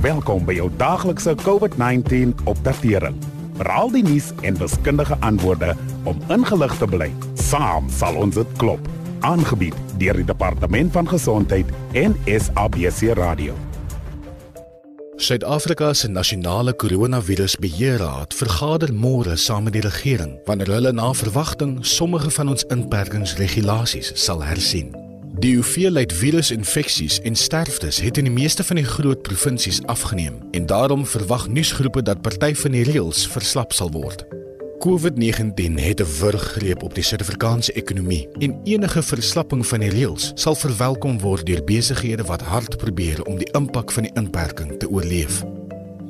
Welkom by jou daaglikse COVID-19 opdatering. Raal die nuus en wiskundige antwoorde om ingelig te bly. Saam sal ons dit klop. Aangebied deur die Departement van Gesondheid en SABC Radio. Suid-Afrika se nasionale koronavirusbeheerraad vergader môre saam met die regering wanneer hulle na verwagting sommige van ons inperkingsregulasies sal hersien. Die hoeveelheid virusinfeksies en sterftes het in die meeste van die groot provinsies afgeneem en daarom verwag nuusgroepe dat party van die reëls verslap sal word. COVID-19 het 'n wurggreep op die Suid-Afrikaanse ekonomie en enige verslapping van die reëls sal verwelkom word deur besighede wat hard probeer om die impak van die inperking te oorleef.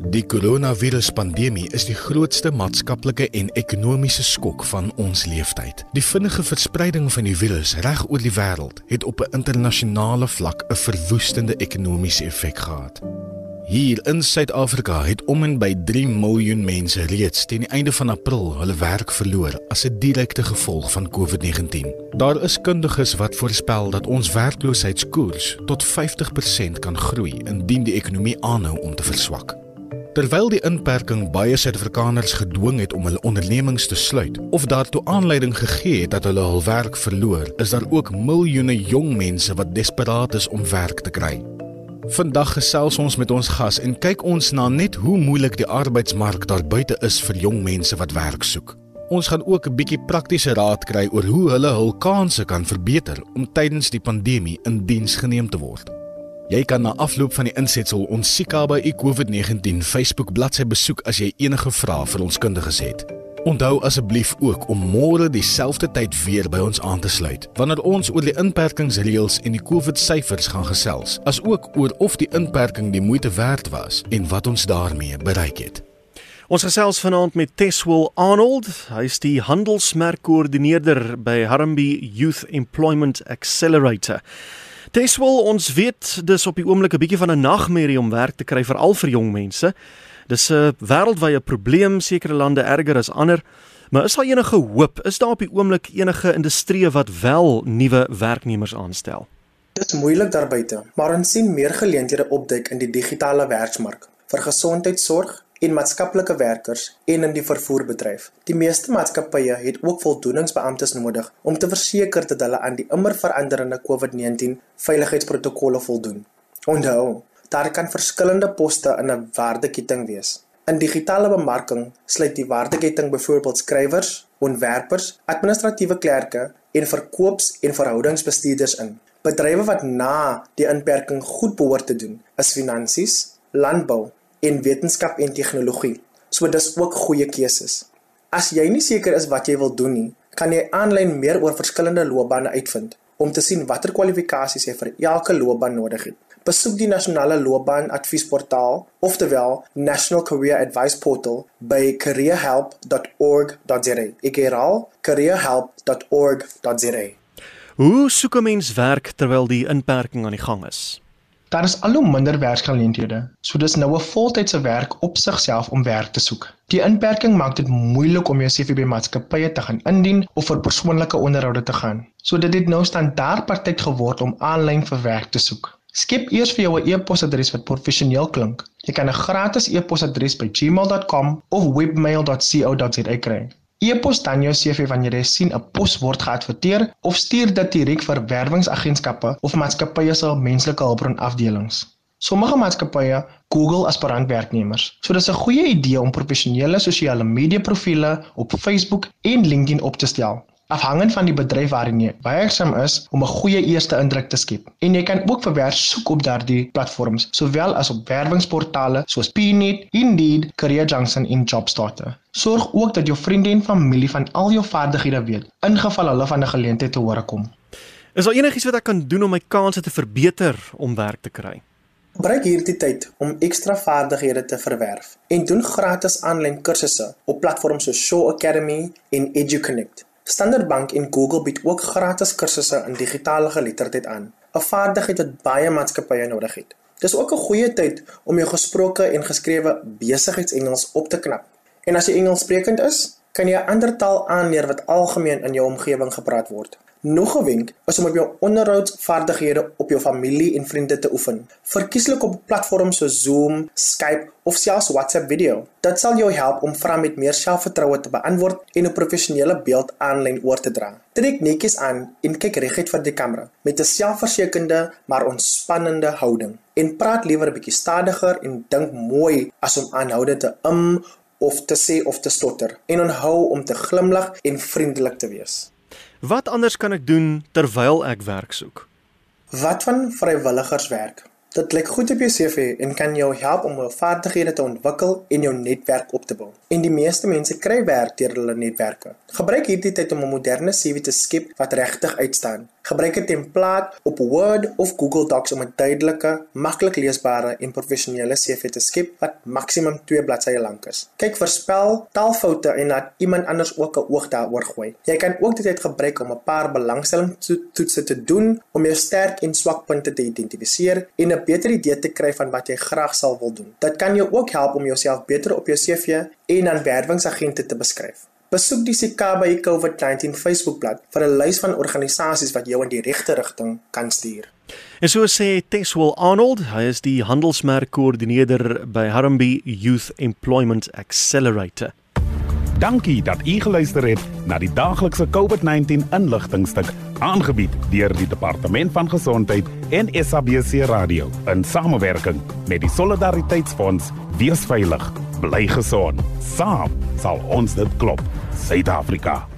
Die koronaviruspandemie is die grootste maatskaplike en ekonomiese skok van ons leeftyd. Die vinnige verspreiding van die virus reg oor die wêreld het op 'n internasionale vlak 'n verwoestende ekonomiese effek gehad. Hier in Suid-Afrika het om en by 3 miljoen mense reeds teen die einde van April hulle werk verloor as 'n direkte gevolg van COVID-19. Daar is kundiges wat voorspel dat ons werkloosheidskoers tot 50% kan groei indien die ekonomie aanhou om te verswak. Terwyl die inperking baie Suid-Afrikaners gedwing het om hulle ondernemings te sluit of daartoe aanleiding gegee het dat hulle hul werk verloor, is daar ook miljoene jong mense wat desperaat is om werk te kry. Vandag gesels ons met ons gas en kyk ons na net hoe moeilik die arbeidsmark daar buite is vir jong mense wat werk soek. Ons gaan ook 'n bietjie praktiese raad kry oor hoe hulle hul kansse kan verbeter om tydens die pandemie in diens geneem te word. Jy kan na afloop van die insetsel ons Sika by COVID-19 Facebook bladsy besoek as jy enige vrae vir ons kundiges het. Onthou asseblief ook om môre dieselfde tyd weer by ons aan te sluit wanneer ons oor die inperkingsreëls en die COVID-syfers gaan gesels, asook oor of die inperking die moeite werd was en wat ons daarmee bereik het. Ons gesels vanaand met Teswil Arnold. Hy is die handelsmerkkoördineerder by Harambee Youth Employment Accelerator. Teswil, ons weet dis op die oomblik 'n bietjie van 'n nagmerrie om werk te kry vir al vir jong mense. Dis 'n wêreldwye probleem, sekere lande erger as ander. Maar is daar enige hoop? Is daar op die oomblik enige industrieë wat wel nuwe werknemers aanstel? Dit is moeilik daar buite, maar ons sien meer geleenthede opduik in die digitale werksmark vir gesondheidsorg en maatskaplike werkers en in die vervoerbedryf. Die meeste maatskappye het ook voldoeningsbeamptes nodig om te verseker dat hulle aan die immer veranderende COVID-19 veiligheidsprotokolle voldoen. Onthou, Daar kan verskillende poste in 'n waardeketting wees. In digitale bemarking sluit die waardeketting byvoorbeeld skrywers, ontwerpers, administratiewe klerke en verkoops- en verhoudingsbestuurders in. Bedrywe wat na die inperking goed behoort te doen, is finansies, landbou en wetenskap en tegnologie. So dis ook goeie keuses. As jy nie seker is wat jy wil doen nie, kan jy aanlyn meer oor verskillende loopbane uitvind om te sien watter kwalifikasies jy vir elke loopbaan nodig het besoek die nasionale loopbaanadviesportaal oftewel National Career Advice Portal by careerhelp.org.za. Ek herhaal careerhelp.org.za. Hoe soek 'n mens werk terwyl die inperking aan die gang is? Daar is al hoe minder werksgeleenthede, so dis nou 'n voltydse werk op sigself om werk te soek. Die inperking maak dit moeilik om jou CV by maatskappye te gaan indien of vir persoonlike onderhoude te gaan. So dit het nou standaard praktyk geword om aanlyn vir werk te soek. Skep eers vir jou 'n e-posadres wat professioneel klink. Jy kan 'n gratis e-posadres by gmail.com of webmail.co.za kry. E-pos dan jou CV wanneer jy sien 'n pos word geadverteer of stuur dit direk vir werwingsagentskappe of maatskappye se menslike hulpbron afdelings. Sommige maatskappye Google aspirantwerknemers. So dis 'n goeie idee om professionele sosiale media profile op Facebook en LinkedIn op te stel afhangend van die bedryf waarin jy werksaam is om 'n goeie eerste indruk te skep. En jy kan ook vir werk soek op daardie platforms, sowel as op werwingsportale soos Pnet, Indeed, Career Junction en Jobstarter. Sorg ook dat jou vriende en familie van al jou vaardighede weet, ingeval hulle van 'n geleentheid te hore kom. Is daar enigiets wat ek kan doen om my kansse te verbeter om werk te kry? Gebruik hierdie tyd om ekstra vaardighede te verwerf en doen gratis aanlyn kursusse op platforms soos Show Academy en EduConnect. Standard Bank en Google bied ook gratis kursusse in digitale geletterdheid aan, 'n vaardigheid wat baie maatskappye nodig het. Dis ook 'n goeie tyd om jou gesproke en geskrewe besigheidsengels op te knap. En as jy Engelssprekend is, kan jy 'n ander taal aanleer wat algemeen in jou omgewing gepraat word. Nog 'n wenk is om op jou onderhoudsvaardighede op jou familie en vriende te oefen. Verkieslik op platforms soos Zoom, Skype of selfs WhatsApp video. Dit sal jou help om vrae met meer selfvertroue te beantwoord en 'n professionele beeld aanlyn oor te dra. Trek netjies aan en kyk reguit vir die kamera met 'n selfversekerde maar ontspannende houding. En praat liewer 'n bietjie stadiger en dink mooi as om aanhoudend te um of te sê of te stotter. En onthou om te glimlag en vriendelik te wees. Wat anders kan ek doen terwyl ek werk soek? Wat van vrywilligerswerk? Dit lyk goed op jou CV en kan jou help om jou vaardighede te ontwikkel en jou netwerk op te bou. En die meeste mense kry werk deur hulle netwerke. Gebruik hierdie tyd om 'n moderne CV te skep wat regtig uitstaan. Gebruik 'n template op Word of Google Docs om 'n duidelike, maklik leesbare en professionele CV te skep wat maksimum 2 bladsye lank is. Kyk vir spel, taalfoute en laat iemand anders ook 'n oog daaroor gooi. Jy kan ook dit gebruik om 'n paar belangstellingstoetse te doen om jou sterk en swak punte te identifiseer en 'n beter idee te kry van wat jy graag sal wil doen. Dit kan jou ook help om jouself beter op jou CV en aan werwingsagente te beskryf. Besoek die Sikabai COVID-19 Facebookblad vir 'n lys van organisasies wat jou in die regte rigting kan stuur. En so sê Teswell Arnold, hy is die handelsmerkkoördineerder by Harambee Youth Employment Accelerator. Dankie dat u geluister het na die daaglikse COVID-19 inligtingstuk aangebied deur die Departement van Gesondheid en SABC Radio in samewerking met die Solidariteitsfonds. Wees veilig, bly gesond. Saam sal ons dit klop. Suid-Afrika.